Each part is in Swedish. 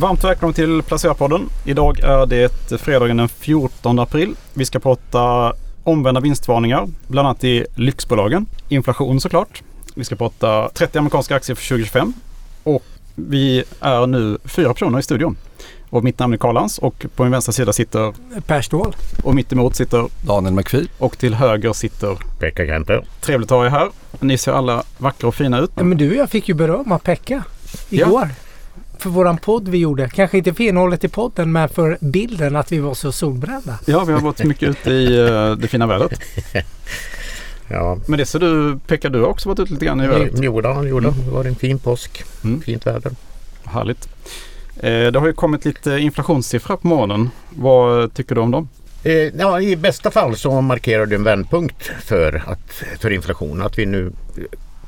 Varmt välkommen till Placerarpodden. Idag är det fredagen den 14 april. Vi ska prata omvända vinstvarningar, bland annat i lyxbolagen. Inflation såklart. Vi ska prata 30 amerikanska aktier för 2025. Och vi är nu fyra personer i studion. Och mitt namn är Karl Lans och på min vänstra sida sitter Per Ståhl. Och mitt emot sitter Daniel McPhee. Och till höger sitter Pekka Kenter. Trevligt att ha er här. Ni ser alla vackra och fina ut. Ja, men du och jag fick ju beröm av Pekka igår. Ja. För våran podd vi gjorde. Kanske inte för innehållet i podden men för bilden att vi var så solbrända. Ja, vi har varit mycket ute i uh, det fina vädret. Ja. Men det ser du, Pekka, du har också varit ute lite grann i vädret? Jo, det gjorde mm. Det var en fin påsk. Mm. Fint väder. Härligt. Eh, det har ju kommit lite inflationssiffror på morgonen. Vad tycker du om dem? Eh, ja, I bästa fall så markerar det en vändpunkt för, att, för inflation. Att vi nu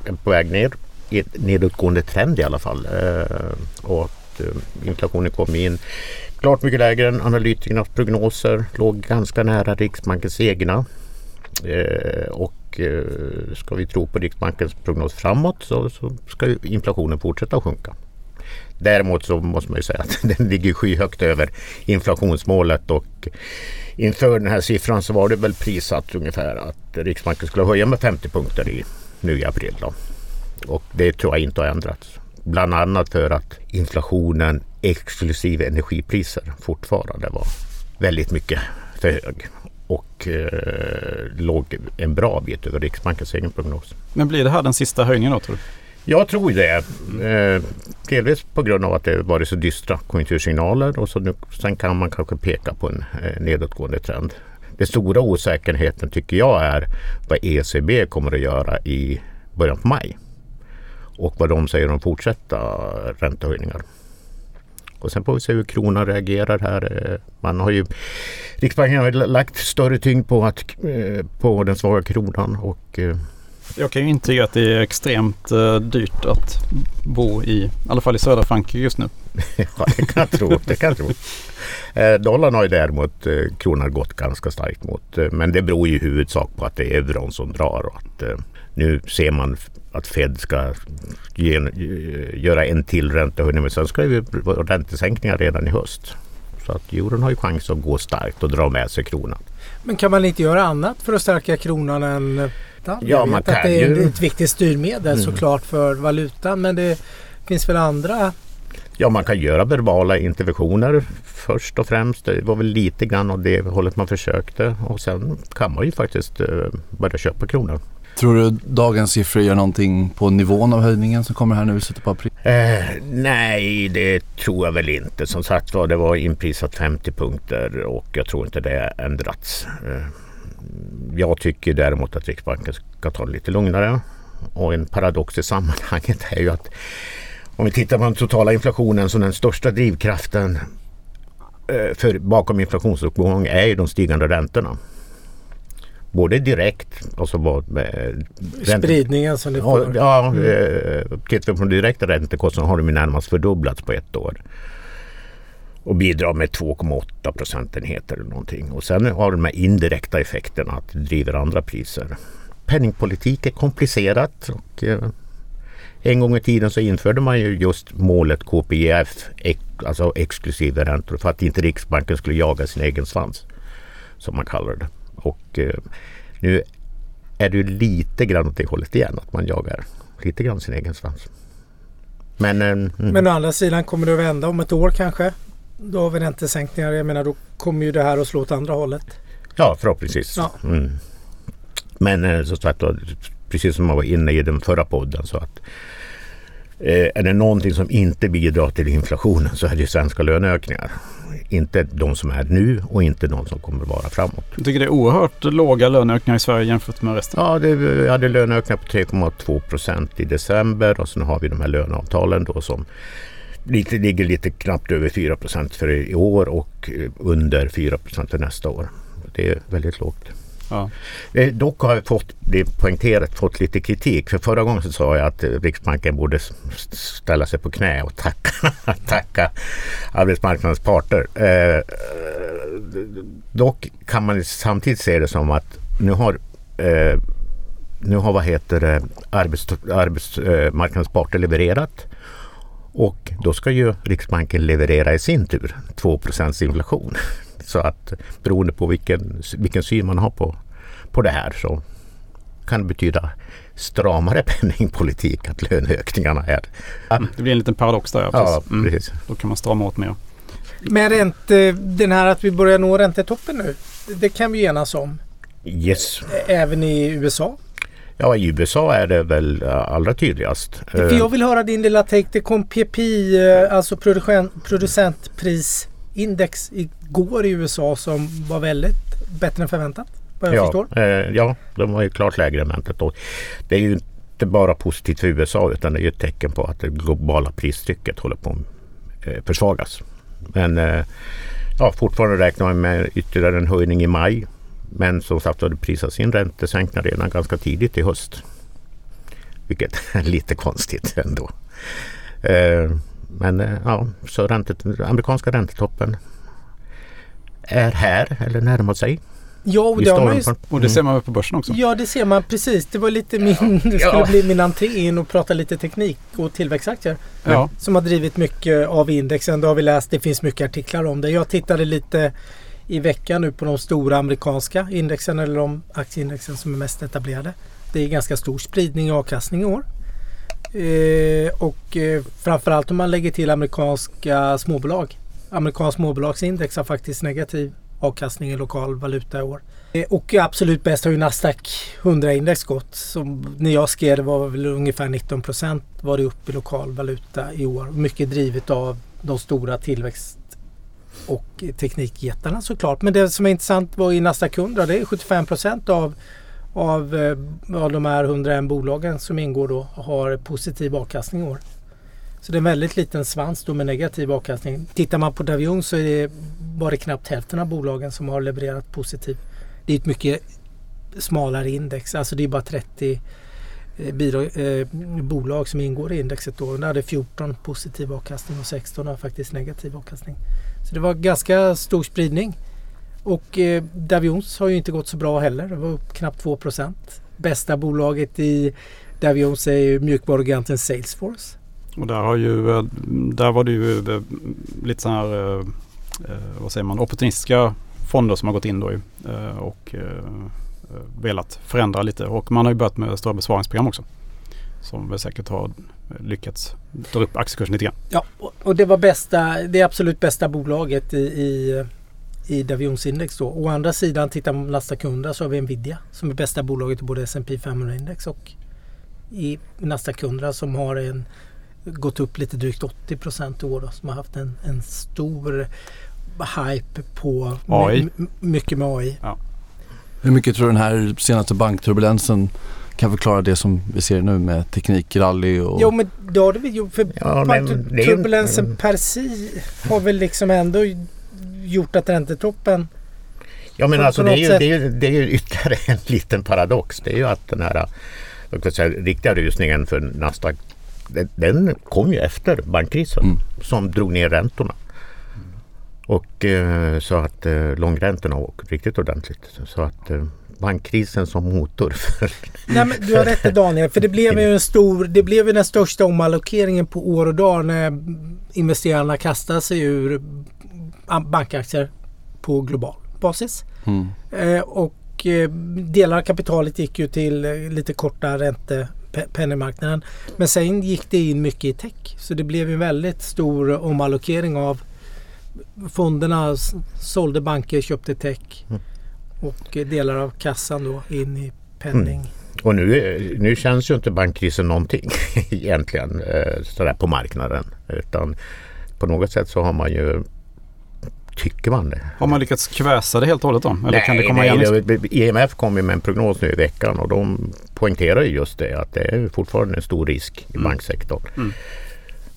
är på väg ner i nedåtgående trend i alla fall. Eh, och att inflationen kom in klart mycket lägre än analytikernas prognoser. Låg ganska nära Riksbankens egna. Eh, och ska vi tro på Riksbankens prognos framåt så, så ska inflationen fortsätta att sjunka. Däremot så måste man ju säga att den ligger skyhögt över inflationsmålet och inför den här siffran så var det väl prissatt ungefär att Riksbanken skulle höja med 50 punkter i, nu i april. Då. Och det tror jag inte har ändrats. Bland annat för att inflationen exklusive energipriser fortfarande var väldigt mycket för hög och eh, låg en bra bit över Riksbankens egen prognos. Men blir det här den sista höjningen då tror du? Jag tror det. Eh, delvis på grund av att det varit så dystra konjunktursignaler och så nu, sen kan man kanske peka på en eh, nedåtgående trend. Den stora osäkerheten tycker jag är vad ECB kommer att göra i början på maj. Och vad de säger om fortsatta räntehöjningar. Och sen får vi se hur kronan reagerar här. Eh, man har ju, Riksbanken har lagt större tyngd på, att, eh, på den svaga kronan och eh, jag kan ju intyga att det är extremt uh, dyrt att bo i, i alla fall i södra Frankrike just nu. ja, det kan jag tro. Det kan jag tro. Eh, dollarn har ju däremot eh, kronan gått ganska starkt mot. Eh, men det beror ju i huvudsak på att det är euron som drar. Och att, eh, nu ser man att Fed ska ge, göra en till räntehöjning men sen ska det vara räntesänkningar redan i höst. Så att euron har ju chans att gå starkt och dra med sig kronan. Men kan man inte göra annat för att stärka kronan än valutan. Ja, man kan att det är ju... ett viktigt styrmedel mm. såklart för valutan men det finns väl andra Ja, man kan göra verbala interventioner först och främst. Det var väl lite grann av det hållet man försökte och sen kan man ju faktiskt uh, börja köpa kronor. Tror du dagens siffror gör någonting på nivån av höjningen som kommer här nu i slutet på april? Eh, nej, det tror jag väl inte. Som sagt var, det var inprisat 50 punkter och jag tror inte det ändrats. Eh, jag tycker däremot att Riksbanken ska ta det lite lugnare. Och en paradox i sammanhanget är ju att om vi tittar på den totala inflationen så den största drivkraften eh, för bakom inflationsuppgång är ju de stigande räntorna. Både direkt, alltså vad med Spridningen som det får. Ja, mm. Eh, tittar vi på de direkta räntekostnaderna har de närmast fördubblats på ett år och bidrar med 2,8 procentenheter eller någonting. Och sen har de här indirekta effekterna att det driver andra priser. Penningpolitik är komplicerat och eh, en gång i tiden så införde man ju just målet KPIF, alltså exklusive räntor, för att inte Riksbanken skulle jaga sin egen svans. Som man kallar det. Och eh, nu är det ju lite grann åt det hållet igen, att man jagar lite grann sin egen svans. Men, eh, mm. Men å andra sidan kommer det att vända om ett år kanske? Då har vi räntesänkningar. Jag menar då kommer ju det här att slå åt andra hållet. Ja förhoppningsvis. Ja. Mm. Men eh, som sagt precis som man var inne i den förra podden så att är det någonting som inte bidrar till inflationen så är det svenska löneökningar. Inte de som är nu och inte de som kommer vara framåt. Jag tycker det är oerhört låga löneökningar i Sverige jämfört med resten. Ja, det, vi hade löneökningar på 3,2 procent i december och sen har vi de här löneavtalen då som lite, ligger lite knappt över 4% för i år och under 4 för nästa år. Det är väldigt lågt. Ja. Eh, dock har jag fått, det poängterat, fått lite kritik. För förra gången så sa jag att eh, Riksbanken borde ställa sig på knä och tacka, tacka arbetsmarknadens parter. Eh, eh, dock kan man samtidigt se det som att nu har eh, nu har vad heter det, arbets, arbetsmarknadens parter levererat Och då ska ju Riksbanken leverera i sin tur 2 inflation. Så att beroende på vilken, vilken syn man har på, på det här så kan det betyda stramare penningpolitik att löneökningarna är. Mm, det blir en liten paradox där. Ja, mm. precis. Då kan man strama åt mer. Men ränte, den här att vi börjar nå räntetoppen nu, det kan vi enas om. Yes. Även i USA? Ja, i USA är det väl allra tydligast. För jag vill höra din lilla take. Det kom PPI, eh, alltså producentprisindex igår i USA som var väldigt bättre än förväntat. Vad jag ja, förstår. Eh, ja, de var ju klart lägre än väntat. Och det är ju inte bara positivt för USA utan det är ju ett tecken på att det globala pristrycket håller på att eh, försvagas. Men eh, ja, fortfarande räknar man med ytterligare en höjning i maj. Men som sagt har det prisats in räntesänkningar redan ganska tidigt i höst. Vilket är lite konstigt ändå. Eh, men eh, ja, så räntet, amerikanska räntetoppen är här eller närmar sig. Ja, och det, man ju, och det ser man på börsen också. Ja, det ser man precis. Det var lite min, det skulle ja. bli min entré in och prata lite teknik och tillväxtaktier. Ja. Som har drivit mycket av indexen. Det har vi läst. Det finns mycket artiklar om det. Jag tittade lite i veckan nu på de stora amerikanska indexen eller de aktieindexen som är mest etablerade. Det är ganska stor spridning i avkastning i år. Eh, och eh, framförallt om man lägger till amerikanska småbolag. Amerikanskt småbolagsindex har faktiskt negativ avkastning i lokal valuta i år. Eh, och absolut bäst har ju Nasdaq 100-index gått. Som när jag skrev det var väl ungefär 19 procent var det upp i lokal valuta i år. Mycket drivet av de stora tillväxt och teknikjättarna såklart. Men det som är intressant var i Nasdaq 100 det är 75 procent av, av, eh, av de här 101 bolagen som ingår då har positiv avkastning i år. Så det är en väldigt liten svans då med negativ avkastning. Tittar man på Davion så är det bara knappt hälften av bolagen som har levererat positiv. Det är ett mycket smalare index. Alltså det är bara 30 eh, bidrag, eh, bolag som ingår i indexet då. Där hade 14 positiv avkastning och 16 har faktiskt negativ avkastning. Så det var ganska stor spridning. Och eh, Davions har ju inte gått så bra heller. Det var upp knappt 2% Bästa bolaget i Davions är ju mjukvarugiganten Salesforce. Och där, har ju, eh, där var det ju eh, lite så här, eh, vad säger man, opportunistiska fonder som har gått in då och velat förändra lite. Och man har ju börjat med stora besvaringsprogram också. Som väl säkert har lyckats dra upp aktiekursen lite grann. Ja, och det var bästa, det absolut bästa bolaget i, i, i Davions index då. Å andra sidan tittar man på Nasdaq 100 så har vi Nvidia som är bästa bolaget i både S&P 500 index och i Nasdaq 100 som har en gått upp lite drygt 80 procent i år då, som har haft en, en stor hype på AI. mycket med AI. Ja. Hur mycket tror du den här senaste bankturbulensen kan förklara det som vi ser nu med teknikrally och... Jo men det har det väl gjort. För ja, turbulensen är... per si har väl liksom ändå gjort att räntetoppen Ja men alltså det är, ju, det, är ju, det är ju ytterligare en liten paradox. Det är ju att den här säga, riktiga rusningen för Nasdaq den kom ju efter bankkrisen mm. som drog ner räntorna. Och eh, så att eh, långräntorna åkt riktigt ordentligt. Så att eh, bankkrisen som motor. För, Nej, men du har rätt Daniel, för det blev ju en stor, det blev ju den största omallokeringen på år och dag när investerarna kastade sig ur bankaktier på global basis. Mm. Eh, och eh, delar av kapitalet gick ju till eh, lite korta ränte penningmarknaden. Men sen gick det in mycket i tech. Så det blev en väldigt stor omallokering av fonderna sålde banker, köpte tech. Mm. Och delar av kassan då in i penning. Mm. Och nu, nu känns ju inte bankkrisen någonting egentligen eh, sådär på marknaden. Utan på något sätt så har man ju Tycker man det? Har man lyckats kväsa det helt och hållet då? Eller nej, kan det komma nej, igen? Det, IMF kom ju med en prognos nu i veckan och de poängterar ju just det att det är fortfarande en stor risk i mm. banksektorn. Mm.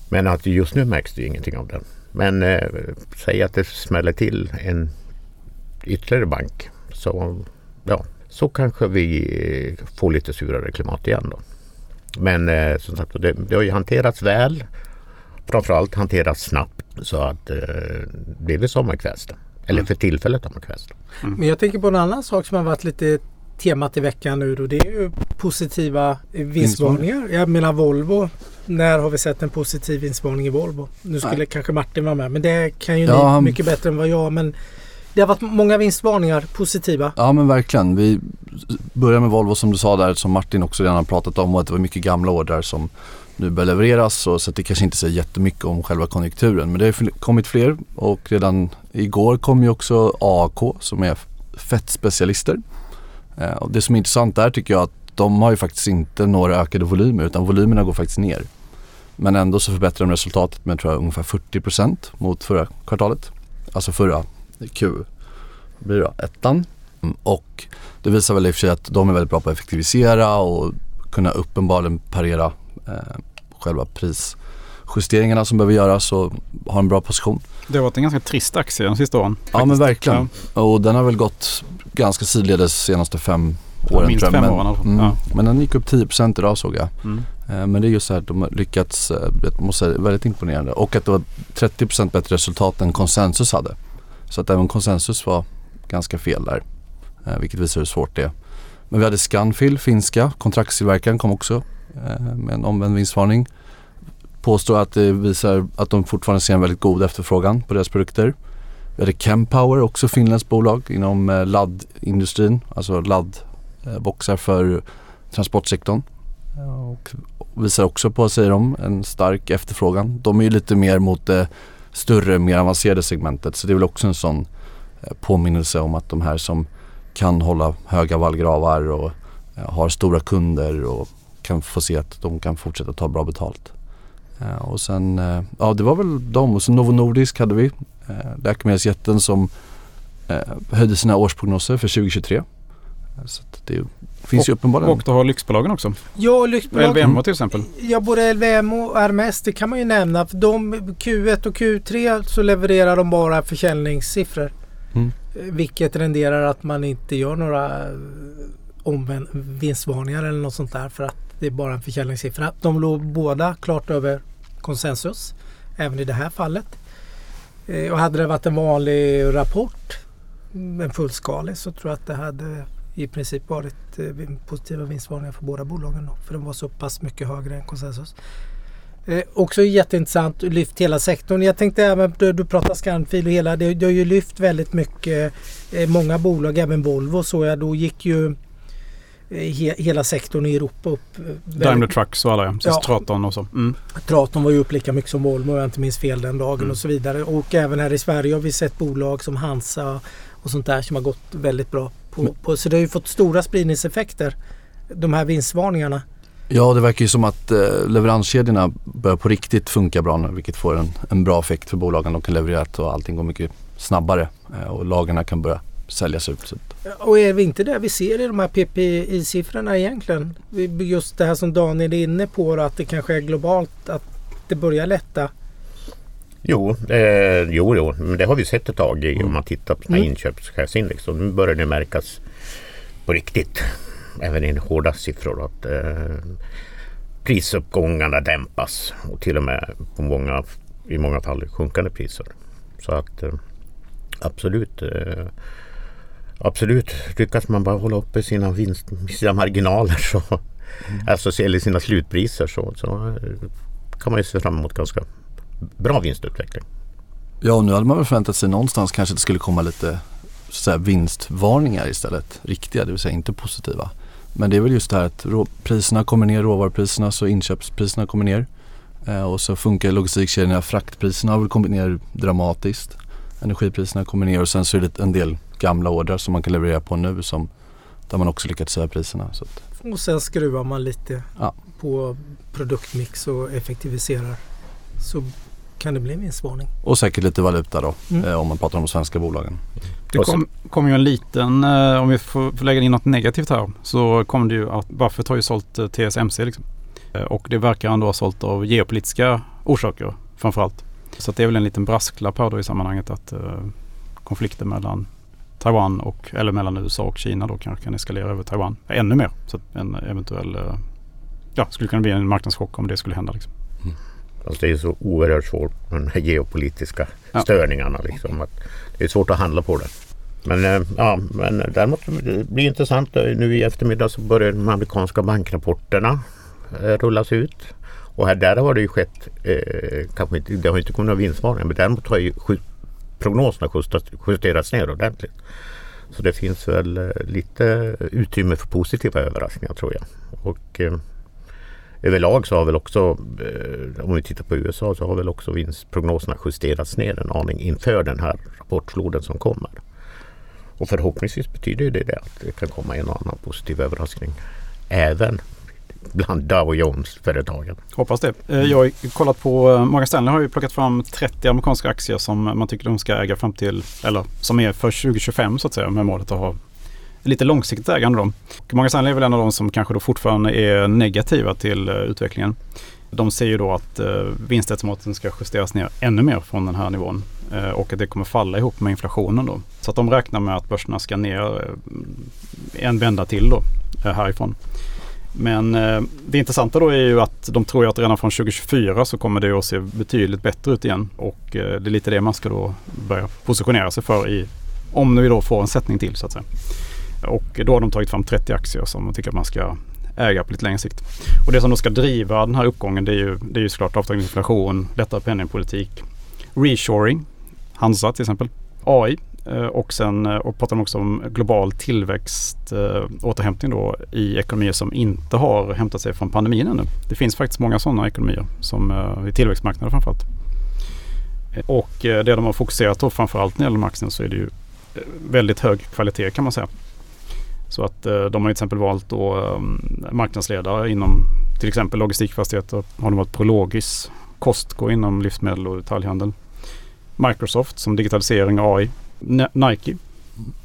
Men att just nu märks det ingenting av den. Men eh, säg att det smäller till en ytterligare bank så, ja, så kanske vi får lite surare klimat igen då. Men eh, som sagt, det, det har ju hanterats väl. Framförallt hanterats snabbt så att eh, det är väl sommarkväst. Eller mm. för tillfället sommarkväst. Mm. Men jag tänker på en annan sak som har varit lite temat i veckan nu och det är ju positiva vinstvarningar. Jag menar Volvo när har vi sett en positiv vinstvarning i Volvo? Nu skulle Nej. kanske Martin vara med men det kan ju ja, ni mycket bättre än vad jag men det har varit många vinstvarningar, positiva. Ja men verkligen. Vi börjar med Volvo som du sa där som Martin också redan har pratat om och att det var mycket gamla ordrar som nu börjar levereras och så att det kanske inte säger jättemycket om själva konjunkturen. Men det har kommit fler och redan igår kom ju också AAK som är fettspecialister. Eh, och det som är intressant där tycker jag att de har ju faktiskt inte några ökade volymer utan volymerna går faktiskt ner. Men ändå så förbättrar de resultatet med tror jag ungefär 40% mot förra kvartalet. Alltså förra Q, blir det ettan. Mm, och det visar väl i och för sig att de är väldigt bra på att effektivisera och kunna uppenbarligen parera själva prisjusteringarna som behöver göras och ha en bra position. Det har varit en ganska trist aktie de sista åren. Faktiskt. Ja men verkligen. Ja. Och den har väl gått ganska sidledes de senaste fem åren. Minst fem åren alltså. mm, ja. Men den gick upp 10% idag såg jag. Mm. Eh, men det är just så här att de har lyckats, eh, jag måste säga, väldigt imponerande. Och att det var 30% bättre resultat än konsensus hade. Så att även konsensus var ganska fel där. Eh, vilket visar hur svårt det är. Men vi hade Scanfil, finska, kontraktstillverkaren kom också Eh, med en omvänd vinstvarning. Påstår att det visar att de fortfarande ser en väldigt god efterfrågan på deras produkter. Vi hade Chempower, också finländskt bolag inom eh, laddindustrin, alltså laddboxar eh, för transportsektorn. Och visar också på, säger de, en stark efterfrågan. De är ju lite mer mot det större, mer avancerade segmentet. Så det är väl också en sån påminnelse om att de här som kan hålla höga vallgravar och har stora kunder och kan få se att de kan fortsätta ta bra betalt. Eh, och sen, ja det var väl de och så Novo Nordisk hade vi, läkemedelsjätten som höjde sina årsprognoser för 2023. Så det finns och, ju uppenbarligen. Och du har lyxbolagen också. Ja, lyxbolagen. LVMH till exempel. Ja, både LVM och Hermes det kan man ju nämna. För de, Q1 och Q3 så levererar de bara försäljningssiffror. Mm. Vilket renderar att man inte gör några eh, omvänd vinstvarningar eller något sånt där för att det är bara en försäljningssiffra. De låg båda klart över konsensus även i det här fallet. Eh, och hade det varit en vanlig rapport, en fullskalig, så tror jag att det hade i princip varit eh, positiva vinstvarningar för båda bolagen. Då, för de var så pass mycket högre än konsensus. Eh, också jätteintressant, lyft hela sektorn. Jag tänkte även, du, du pratar Scanfil och hela, det, det har ju lyft väldigt mycket. Eh, många bolag, även Volvo såg jag, då gick ju he, hela sektorn i Europa upp. Eh, Daimler Trucks och alla ja. ja. Traton och så. Mm. Traton var ju upp lika mycket som Volvo om jag inte minns fel den dagen mm. och så vidare. Och även här i Sverige har vi sett bolag som Hansa och sånt där som har gått väldigt bra på, på, så det har ju fått stora spridningseffekter, de här vinstvarningarna. Ja, det verkar ju som att eh, leveranskedjorna börjar på riktigt funka bra nu vilket får en, en bra effekt för bolagen. De kan leverera och allting går mycket snabbare eh, och lagren kan börja säljas ut. Och är vi inte det vi ser i de här PPI-siffrorna egentligen? Just det här som Daniel är inne på att det kanske är globalt att det börjar lätta. Jo, eh, jo, jo, men det har vi sett ett tag i, mm. om man tittar på mm. inköpschefsindex. Och nu börjar det märkas på riktigt, även i hårda siffror, att eh, prisuppgångarna dämpas och till och med på många, i många fall sjunkande priser. Så att eh, absolut eh, Absolut, lyckas man bara hålla uppe sina, vinst, sina marginaler så, mm. alltså, eller sina slutpriser så, så kan man ju se fram emot ganska bra vinstutveckling. Ja, nu hade man väl förväntat sig någonstans kanske att det skulle komma lite så här, vinstvarningar istället. Riktiga, det vill säga inte positiva. Men det är väl just det här att priserna kommer ner, råvarupriserna så inköpspriserna kommer ner. Eh, och så funkar logistikkedjorna, fraktpriserna har väl kommit ner dramatiskt. Energipriserna kommer ner och sen så är det en del gamla ordrar som man kan leverera på nu som där man också lyckats höja priserna. Så att. Och sen skruvar man lite ja. på produktmix och effektiviserar. Så kan det bli en vinstvarning. Och säkert lite valuta då mm. eh, om man pratar om de svenska bolagen. Det kom, kom ju en liten, eh, om vi får, får, lägga in något negativt här, så kom det ju att Buffett har ju sålt eh, TSMC liksom. Eh, och det verkar ändå ha sålt av geopolitiska orsaker framförallt. Så det är väl en liten brasklapp här då i sammanhanget att eh, konflikten mellan Taiwan och, eller mellan USA och Kina då kanske kan eskalera över Taiwan ännu mer. Så en eventuell, eh, ja, skulle kunna bli en marknadschock om det skulle hända liksom. Mm. Alltså det är så oerhört svårt med de här geopolitiska ja. störningarna. Liksom, att det är svårt att handla på det. Men, eh, ja, men däremot det blir intressant. Nu i eftermiddag så börjar de amerikanska bankrapporterna rullas ut. Och här, där har det ju skett, eh, kanske inte, det har inte kommit några vinstvarningar men däremot har ju prognoserna justerats ner ordentligt. Så det finns väl eh, lite utrymme för positiva överraskningar tror jag. Och eh, överlag så har väl också, eh, om vi tittar på USA, så har väl också vinstprognoserna justerats ner en aning inför den här rapportfloden som kommer. Och förhoppningsvis betyder det, det att det kan komma en och annan positiv överraskning även bland Dow Jones-företagen. Hoppas det. Eh, jag har kollat på, eh, Morgan Stanley har ju plockat fram 30 amerikanska aktier som man tycker de ska äga fram till, eller som är för 2025 så att säga med målet att ha lite långsiktigt ägande då. Morgan Stanley är väl en av de som kanske då fortfarande är negativa till eh, utvecklingen. De ser ju då att vinstestimaten ska justeras ner ännu mer från den här nivån och att det kommer falla ihop med inflationen då. Så att de räknar med att börserna ska ner en vända till då härifrån. Men eh, det intressanta då är ju att de tror att redan från 2024 så kommer det att se betydligt bättre ut igen. Och eh, det är lite det man ska då börja positionera sig för i, om vi då får en sättning till så att säga. Och då har de tagit fram 30 aktier som de tycker att man ska äga på lite längre sikt. Och det som då ska driva den här uppgången det är ju, det är ju såklart avtagande inflation, lättare penningpolitik, reshoring, Hansa till exempel, AI Eh, och sen eh, och pratar de också om global tillväxt, eh, återhämtning då i ekonomier som inte har hämtat sig från pandemin ännu. Det finns faktiskt många sådana ekonomier som i tillväxtmarknader framförallt. Och det de har fokuserat på framförallt när det gäller marknaden så är det ju väldigt hög kvalitet kan man säga. Så att de har till exempel valt då marknadsledare inom till exempel logistikfastigheter. Har de varit Prologis, Costco inom livsmedel och detaljhandel. Microsoft som digitalisering och AI Nike,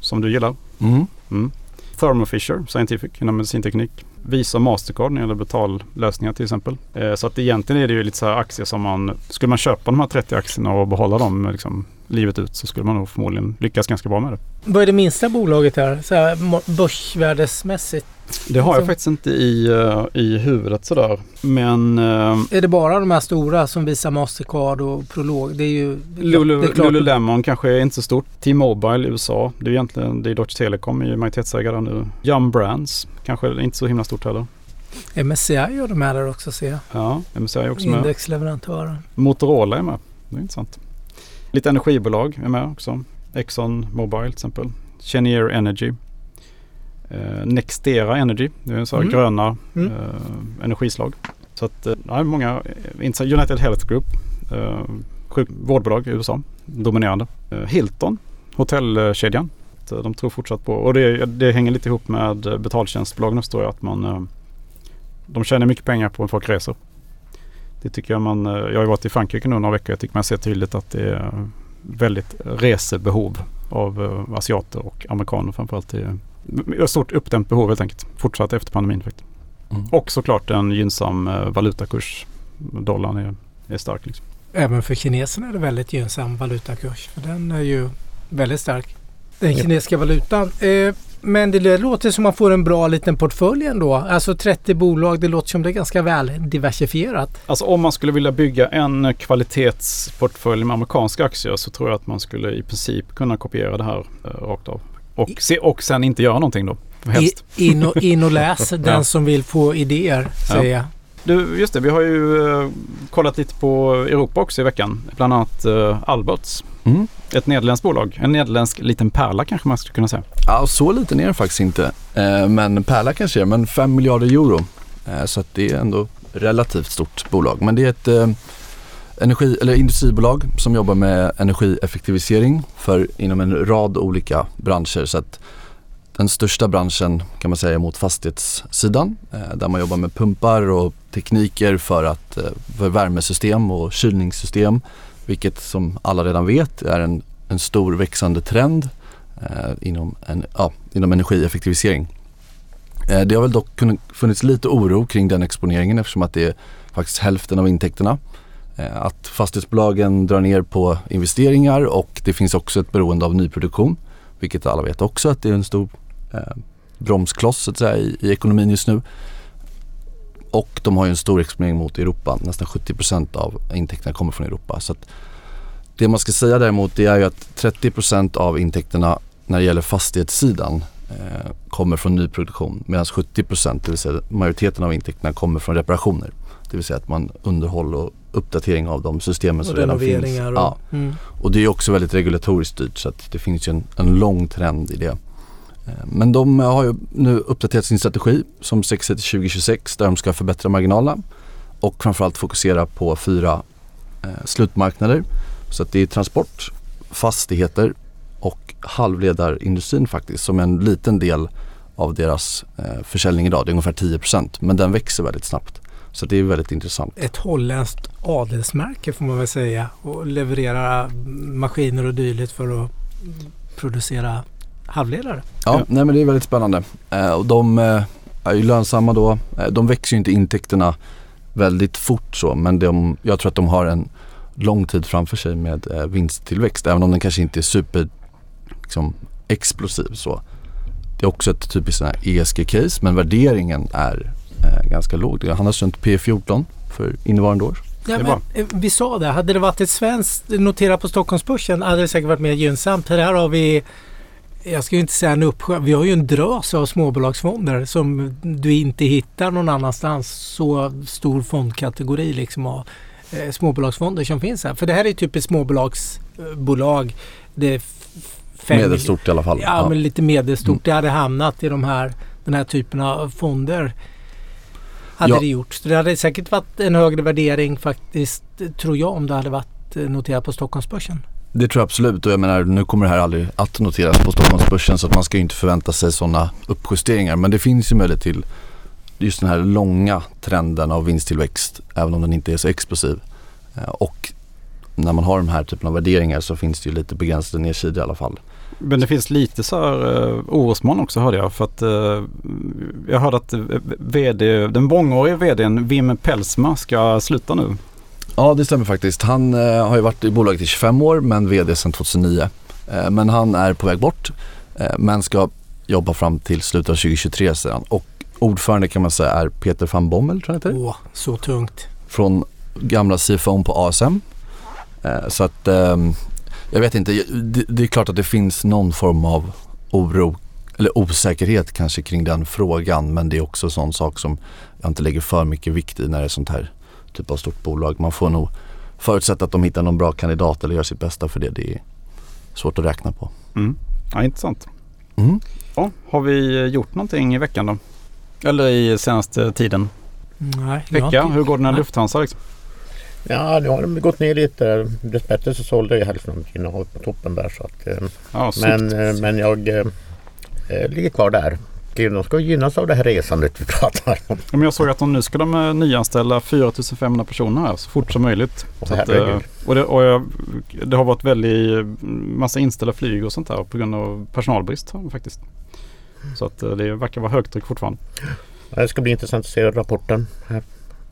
som du gillar. Mm. Mm. Thermo Fisher Scientific inom medicinteknik. Visa Mastercard när det gäller betallösningar till exempel. Eh, så att egentligen är det ju lite så här aktier som man, skulle man köpa de här 30 aktierna och behålla dem liksom, livet ut så skulle man nog förmodligen lyckas ganska bra med det. Vad är det minsta bolaget här, så här börsvärdesmässigt? Det har jag alltså- faktiskt inte i, uh, i huvudet sådär. Men... Uh, är det bara de här stora som visar Mastercard och Prolog? Det är ju... Lulu, det är klart. Lululemon kanske är inte så stort. T-Mobile i USA. Det är egentligen, det är Deutsche Telekom är majoritetsägare nu. Yum Brands kanske inte så himla stort heller. MSCI är de här där också ser jag. Ja, MSCI är också med. Indexleverantören. Motorola är med. Det är intressant. Lite energibolag är med också. Exxon Mobil till exempel. Cheniere Energy. Eh, Nextera Energy. Det är så mm. gröna mm. Eh, energislag. Så att, eh, många. United Health Group. Eh, vårdbolag i USA. Dominerande. Eh, Hilton. Hotellkedjan. Eh, de tror fortsatt på och det, det hänger lite ihop med betaltjänstbolagen förstår jag att man eh, de tjänar mycket pengar på att folk reser. Det tycker jag man, jag har varit i Frankrike nu några veckor. Jag tycker man ser tydligt att det är väldigt resebehov av asiater och amerikaner framförallt. Det är ett stort uppdämt behov helt enkelt. Fortsatt efter pandemin. Mm. Och såklart en gynnsam valutakurs. Dollarn är, är stark. Liksom. Även för kineserna är det väldigt gynnsam valutakurs. För den är ju väldigt stark. Den kinesiska valutan. Eh, men det låter som man får en bra liten portfölj ändå. Alltså 30 bolag, det låter som det är ganska väl diversifierat. Alltså om man skulle vilja bygga en kvalitetsportfölj med amerikanska aktier så tror jag att man skulle i princip kunna kopiera det här eh, rakt av. Och, se, och sen inte göra någonting då. Helst. in, och, in och läs den ja. som vill få idéer, säger ja. jag. Du, just det, vi har ju uh, kollat lite på Europa också i veckan. Bland annat Alberts. Mm. Ett nederländskt bolag. En nederländsk liten pärla kanske man skulle kunna säga. Ja, så liten är den faktiskt inte. Eh, men pärla kanske är men 5 miljarder euro. Eh, så att det är ändå relativt stort bolag. Men det är ett eh, energi, eller industribolag som jobbar med energieffektivisering för inom en rad olika branscher. Så att den största branschen kan man säga är mot fastighetssidan där man jobbar med pumpar och tekniker för, att, för värmesystem och kylningssystem. Vilket som alla redan vet är en, en stor växande trend eh, inom, en, ja, inom energieffektivisering. Eh, det har väl dock funnits lite oro kring den exponeringen eftersom att det är faktiskt hälften av intäkterna. Eh, att fastighetsbolagen drar ner på investeringar och det finns också ett beroende av nyproduktion. Vilket alla vet också att det är en stor eh, bromskloss så att säga, i, i, ekonomin just nu. Och de har ju en stor exponering mot Europa. Nästan 70% av intäkterna kommer från Europa. Så det man ska säga däremot det är ju att 30% av intäkterna när det gäller fastighetssidan eh, kommer från nyproduktion medan 70% det vill säga majoriteten av intäkterna kommer från reparationer. Det vill säga att man underhåll och uppdatering av de systemen som redan finns. Och, ja. Mm. och det är också väldigt regulatoriskt styrt så att det finns ju en, en lång trend i det. Eh, men de har ju nu uppdaterat sin strategi som sträcker sig till 2026 där de ska förbättra marginalerna och framförallt fokusera på fyra eh, slutmarknader. Så att det är transport, fastigheter och halvledarindustrin faktiskt som är en liten del av deras eh, försäljning idag. Det är ungefär 10% men den växer väldigt snabbt. Så det är väldigt intressant. Ett holländskt adelsmärke får man väl säga och leverera maskiner och dylikt för att producera halvledare. Ja, ja. Nej, men det är väldigt spännande. Eh, och de eh, är ju lönsamma då. Eh, de växer ju inte intäkterna väldigt fort så men de, jag tror att de har en lång tid framför sig med eh, vinsttillväxt även om den kanske inte är super liksom, explosiv så. Det är också ett typiskt ESG-case men värderingen är eh, ganska låg. Det handlas runt P14 för innevarande år. Ja, men, vi sa det, hade det varit ett svenskt noterat på Stockholmsbörsen hade det säkert varit mer gynnsamt. Här har vi jag ska ju inte säga en uppsjö. Vi har ju en drös av småbolagsfonder som du inte hittar någon annanstans. Så stor fondkategori liksom av eh, småbolagsfonder som finns här. För det här är typ ett småbolagsbolag. Det är fem, medelstort i alla fall. Ja, ja. men lite medelstort. Mm. Det hade hamnat i de här, den här typen av fonder. Hade ja. det gjort. Så det hade säkert varit en högre värdering faktiskt tror jag om det hade varit eh, noterat på Stockholmsbörsen. Det tror jag absolut och jag menar nu kommer det här aldrig att noteras på Stockholmsbörsen så att man ska ju inte förvänta sig sådana uppjusteringar. Men det finns ju möjlighet till just den här långa trenden av vinsttillväxt även om den inte är så explosiv. Eh, och när man har de här typen av värderingar så finns det ju lite begränsade nedsidor i alla fall. Men det finns lite så här uh, orosmoln också hörde jag. För att uh, jag hörde att vd, den mångåriga vdn Wim Pelsma ska sluta nu. Ja det stämmer faktiskt. Han uh, har ju varit i bolaget i 25 år men vd sedan 2009. Uh, men han är på väg bort uh, men ska jobba fram till slutet av 2023 sedan. Och ordförande kan man säga är Peter van Bommel tror jag heter. Åh, så tungt. Från gamla CFO på ASM. så att um, jag vet inte, det, det, är klart att det finns någon form av oro eller osäkerhet kanske kring den frågan men det är också en sån sak som jag inte lägger för mycket vikt i när det är sånt här typ av stort bolag. Man får nog förutsätta att de hittar någon bra kandidat eller gör sitt bästa för det. Det är svårt att räkna på. Mm. Ja, intressant. Mm. Ja, har vi gjort någonting i veckan då? Eller i senaste tiden? Nej. Vecka, hur går det med Lufthansa liksom? Ja, nu har de gått ner lite. Dessbättre så sålde jag hälften av innehavet på toppen där. Så att, eh, ja, men, eh, men jag eh, ligger kvar där. De ska gynnas av det här resandet vi pratar om. Men jag såg att de nu ska de nyanställa 4500 personer här så fort som möjligt. Så att, och det, och jag, det har varit väldigt massa inställda flyg och sånt där på grund av personalbrist faktiskt. Så att det verkar vara högtryck fortfarande. Det ska bli intressant att se rapporten. Här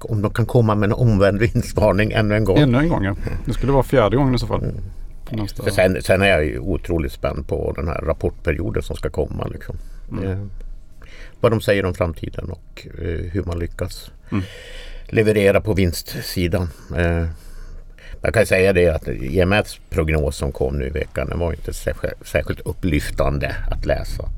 om de kan komma med en omvänd vinstvarning ännu en gång. Ännu en gång ja. Det skulle vara fjärde gången i så fall. Mm. Sen, sen, är jag ju otroligt spänd på den här rapportperioden som ska komma. Liksom. Mm. Vad de säger om framtiden och uh, hur man lyckas mm. leverera på vinstsidan. Uh, jag kan säga det att IMFs prognos som kom nu i veckan den var inte särskilt upplyftande att läsa.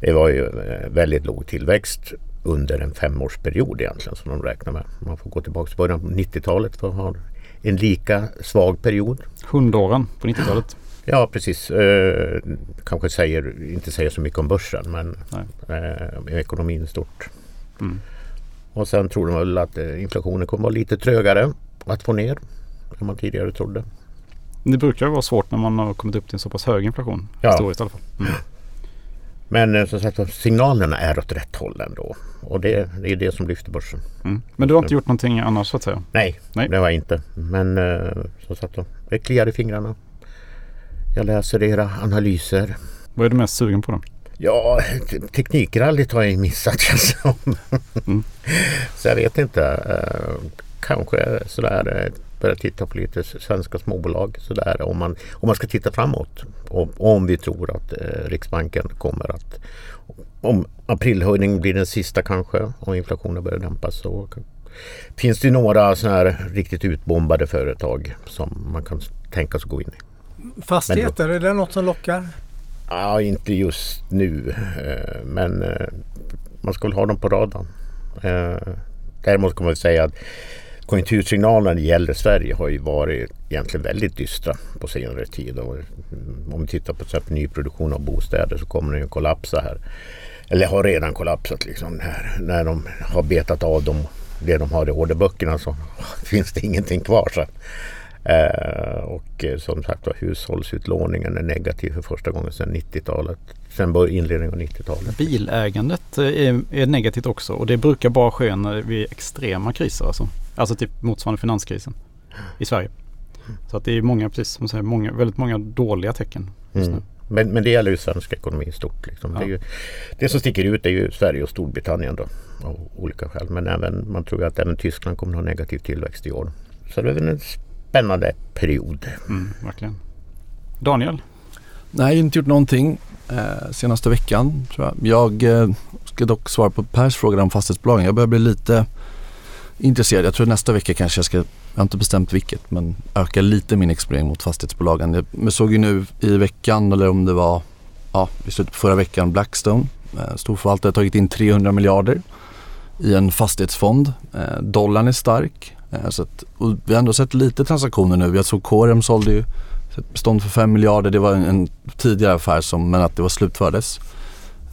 Det var ju eh, väldigt låg tillväxt under en femårsperiod egentligen som de räknar med. Man får gå tillbaka till början på 90-talet för att ha en lika svag period. Hundåren på 90-talet. Ja precis. Eh, kanske säger, inte säger så mycket om börsen men eh, ekonomin stort. Mm. Och sen tror de väl att eh, inflationen kommer vara lite trögare att få ner än man tidigare trodde. Det brukar vara svårt när man har kommit upp till en så pass hög inflation. Ja. Historiskt i alla fall. Mm. Men eh, som sagt signalerna är åt rätt håll ändå. Och det, det är det som lyfter börsen. Mm. Men du har inte gjort någonting annars så att säga? Nej, Nej. det har jag inte. Men uh, som sagt det kliar i fingrarna. Jag läser era analyser. Vad är du mest sugen på då? Ja, teknikrallyt har jag missat känns mm. Så jag vet inte. Uh, kanske sådär börja titta på lite svenska småbolag sådär om man, om man ska titta framåt. Och, om vi tror att eh, Riksbanken kommer att om aprilhöjningen blir den sista kanske och inflationen börjar dämpas så finns det några sådana här riktigt utbombade företag som man kan tänka sig gå in i. Fastigheter, men, är det något som lockar? Ja, inte just nu. Eh, men eh, man ska väl ha dem på radarn. Eh, Däremot kan man säga att konjunktursignalerna när det gäller Sverige har ju varit egentligen väldigt dystra på senare tid. Och om vi tittar på till exempel nyproduktion av bostäder så kommer den ju kollapsa här. Eller har redan kollapsat liksom. När, när de har betat av dem, det de har i orderböckerna så finns det ingenting kvar sen. Eh, och eh, som sagt var hushållsutlåningen är negativ för första gången sedan 90-talet. Sen inledningen av 90-talet. Bilägandet är, är, negativt också och det brukar bara ske när vid extrema kriser. Alltså, alltså typ motsvarande finanskrisen i Sverige. Så att det är många, precis som säger, många, väldigt många dåliga tecken just mm. nu. Men, men det gäller ju svensk ekonomi i stort. Liksom. Ja. Det, ju, det, som sticker ut är ju Sverige och Storbritannien då, av olika skäl. Men även, man tror att även Tyskland kommer att ha negativ tillväxt i år. Så det är väl en spännande period. Mm, verkligen. Daniel? Nej, inte gjort någonting eh, senaste veckan tror jag. Jag eh, ska dock svara på Pers fråga om fastighetsbolagen. Jag börjar bli lite intresserad. Jag tror nästa vecka kanske jag ska, jag har inte bestämt vilket, men öka lite min exponering mot fastighetsbolagen. Jag såg ju nu i veckan, eller om det var ja, i slutet på förra veckan, Blackstone, eh, storförvaltare, tagit in 300 miljarder i en fastighetsfond. Eh, dollarn är stark. Eh, så att, vi har ändå sett lite transaktioner nu. Jag såg Corem sålde ju ett bestånd för 5 miljarder. Det var en, en tidigare affär som, men att det var slutfördes.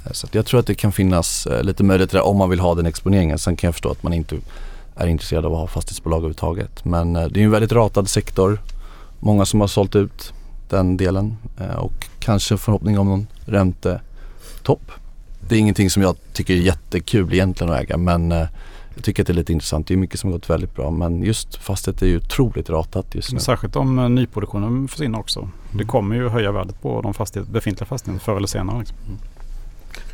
Eh, så jag tror att det kan finnas eh, lite möjligheter där om man vill ha den exponeringen. Sen kan jag förstå att man inte är intresserad av att ha fastighetsbolag överhuvudtaget. Men det är en väldigt ratad sektor. Många som har sålt ut den delen och kanske förhoppning om någon räntetopp. Det är ingenting som jag tycker är jättekul egentligen att äga men jag tycker att det är lite intressant. Det är mycket som har gått väldigt bra men just fastighet är ju otroligt ratat just nu. Särskilt om eh, nyproduktionen försvinner också. Mm. Det kommer ju höja värdet på de fastighet, befintliga fastigheterna förr eller senare. Liksom. Mm.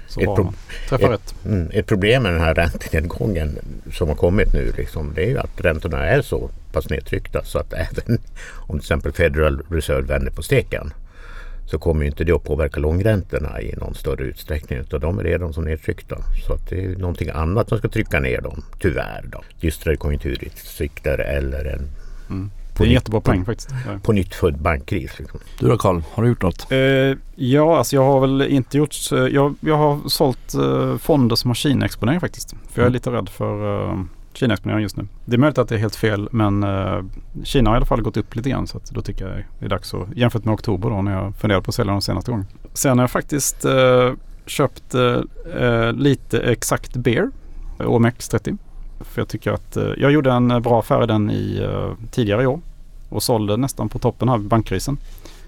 Så ett, pro ett, rätt. Mm, ett problem med den här räntenedgången som har kommit nu liksom, det är ju att räntorna är så pass nedtryckta så att även om till exempel Federal Reserve vänder på steken så kommer inte det att påverka långräntorna i någon större utsträckning. Utan de är redan så nedtryckta. Så att det är någonting annat som ska trycka ner dem, tyvärr. Då. Dystrare konjunkturutsikter eller en mm. Det är en jättebra poäng faktiskt. På nytt född bankkris. Liksom. Du då Karl, har du gjort något? Eh, ja, alltså jag har väl inte gjort... Jag, jag har sålt eh, fonder som har Kina-exponering faktiskt. För jag är mm. lite rädd för eh, Kina-exponering just nu. Det är möjligt att det är helt fel men uh, Kina har i alla fall gått upp lite grann så att då tycker jag det är dags att jämfört med oktober då när jag funderade på att sälja de senaste gången. Sen har jag faktiskt uh, köpt uh, lite exakt Bear OMX30. För jag tycker att jag gjorde en bra affär i den i tidigare i år och sålde nästan på toppen av bankkrisen.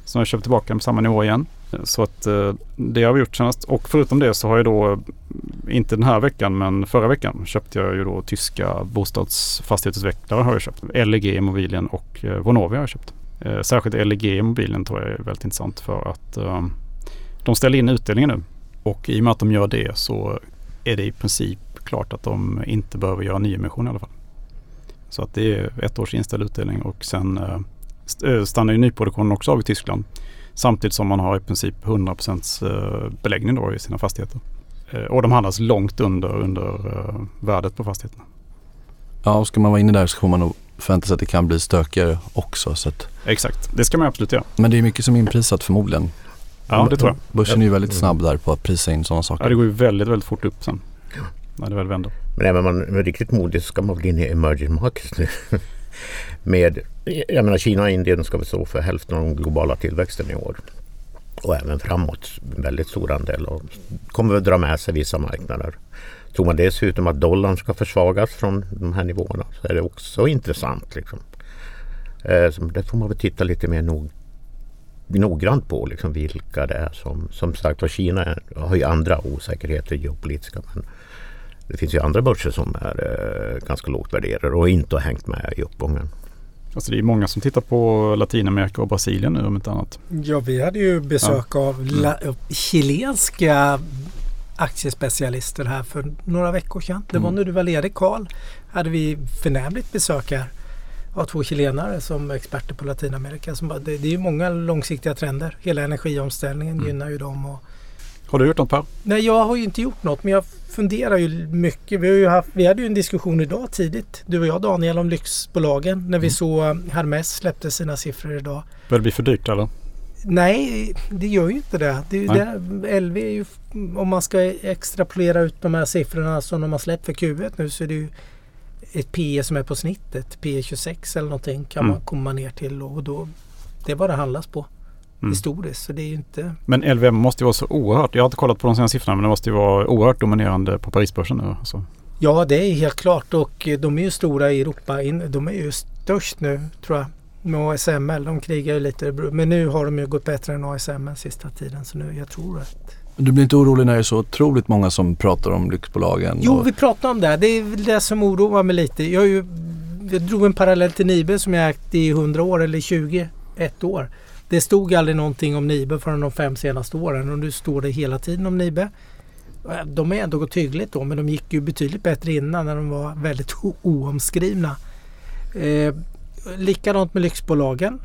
Så jag köpt tillbaka den på samma nivå igen. Så att eh, det har vi gjort senast. Och förutom det så har jag då, inte den här veckan men förra veckan köpte jag ju då tyska bostadsfastighetsutvecklare har jag köpt. LEG Immobilien och eh, Vonovia har jag köpt. Eh, särskilt LEG Immobilien tror jag är väldigt intressant för att eh, de ställer in utdelningen nu. Och i och med att de gör det så är det i princip klart att de inte behöver göra nyemission i alla fall. Så att det är ett års inställd utdelning och sen eh, stannar ju nyproduktionen också av i Tyskland. Samtidigt som man har i princip 100 eh, beläggning då i sina fastigheter. Eh, och de handlas långt under, under eh, värdet på fastigheterna. Ja, och ska man vara inne där så får man nog förvänta sig att det kan bli stökigare också. Så att... Exakt, det ska man absolut göra. Men det är mycket som är inprisat förmodligen. Ja, det tror jag. Börsen är ju väldigt snabb där på att prisa in sådana saker. Ja, det går ju väldigt, väldigt fort upp sen. När det väl vänder. Men om man är riktigt modig så ska man väl in i emerging markets nu. med, jag menar Kina och Indien ska väl stå för hälften av den globala tillväxten i år. Och även framåt en väldigt stor andel och kommer att dra med sig vissa marknader. Tror man dessutom att dollarn ska försvagas från de här nivåerna så är det också intressant. Liksom. Eh, det får man väl titta lite mer nog, noggrant på liksom vilka det är som, som sagt var Kina har ju andra osäkerheter geopolitiska men det finns ju andra börser som är eh, ganska lågt värderade och inte har hängt med i uppgången. Alltså det är många som tittar på Latinamerika och Brasilien nu om inte annat. Ja, vi hade ju besök ja. av mm. chilenska aktiespecialister här för några veckor sedan. Det var mm. när du var ledig Karl. Hade vi förnämligt besök här av två chilenare som experter på Latinamerika. Som bara, det, det är ju många långsiktiga trender. Hela energiomställningen mm. gynnar ju dem. Och, har du gjort något Per? Nej, jag har ju inte gjort något men jag funderar ju mycket. Vi, har ju haft, vi hade ju en diskussion idag tidigt, du och jag Daniel, om lyxbolagen när vi mm. såg Hermes släppte sina siffror idag. Börjar det bli för dyrt eller? Nej, det gör ju inte det. det, det LV är ju, om man ska extrapolera ut de här siffrorna som de har släppt för Q1 nu så är det ju ett PE som är på snittet. PE 26 eller någonting kan Mm. man komma ner till och då det är vad det handlas på Mm. historiskt. Så det är inte... Men LVM måste ju vara så oerhört, jag har inte kollat på de senaste siffrorna, men det måste ju vara oerhört dominerande på Parisbörsen nu. Alltså. Ja det är helt klart och eh, de är ju stora i Europa. De är ju störst nu tror jag. Med ASML. De krigar ju lite. Men nu har de ju gått bättre än ASML sista tiden. Så nu jag tror att... Du blir inte orolig när det är så otroligt många som pratar om lyxbolagen? Jo och- vi pratade om det. Det är väl det som oroar mig lite. Jag, ju, jag drog en parallell till Nibe som jag ägt i 100 år eller 21 år. Det stod aldrig någonting om Nibe förrän de fem senaste åren och nu står det hela tiden om Nibe. De har ändå gått hyggligt då men de gick ju betydligt bättre innan när de var väldigt oomskrivna. Eh, likadant med lyxbolagen.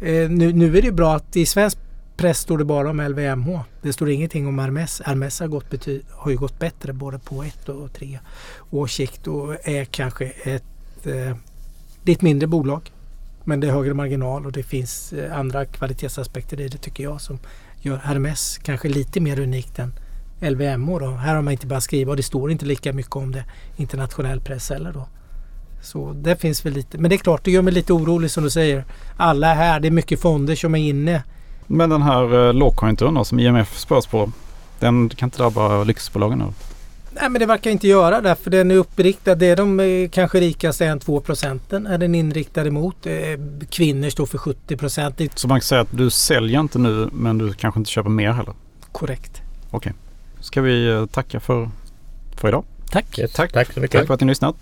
Eh, nu, nu är det ju bra att i svensk press står det bara om LVMH. Det står ingenting om Hermes. Hermes har, gått bety- har ju gått bättre både på ett och tre års sikt och är kanske ett, eh, ett mindre bolag. Men det är högre marginal och det finns eh, andra kvalitetsaspekter i det tycker jag som gör Hermes kanske lite mer unikt än LVMH. Då. Här har man inte bara skriva och det står inte lika mycket om det i internationell press heller. Då. Så det finns väl lite. Men det är klart, det gör mig lite orolig som du säger. Alla är här, det är mycket fonder som är inne. Men den här eh, lågkonjunkturen då, som IMF spörs på, den kan inte drabba lyxbolagen nu? Nej men det verkar inte göra det för den är uppriktad. Det är de eh, kanske rikaste 1-2 procenten är den inriktad emot. Eh, Kvinnor står för 70 procent. Så man kan säga att du säljer inte nu men du kanske inte köper mer heller? korrekt. Ska vi eh, tacka för, för idag? Tack. Yes, Tack. Tack så mycket. Tack för att ni har lyssnat.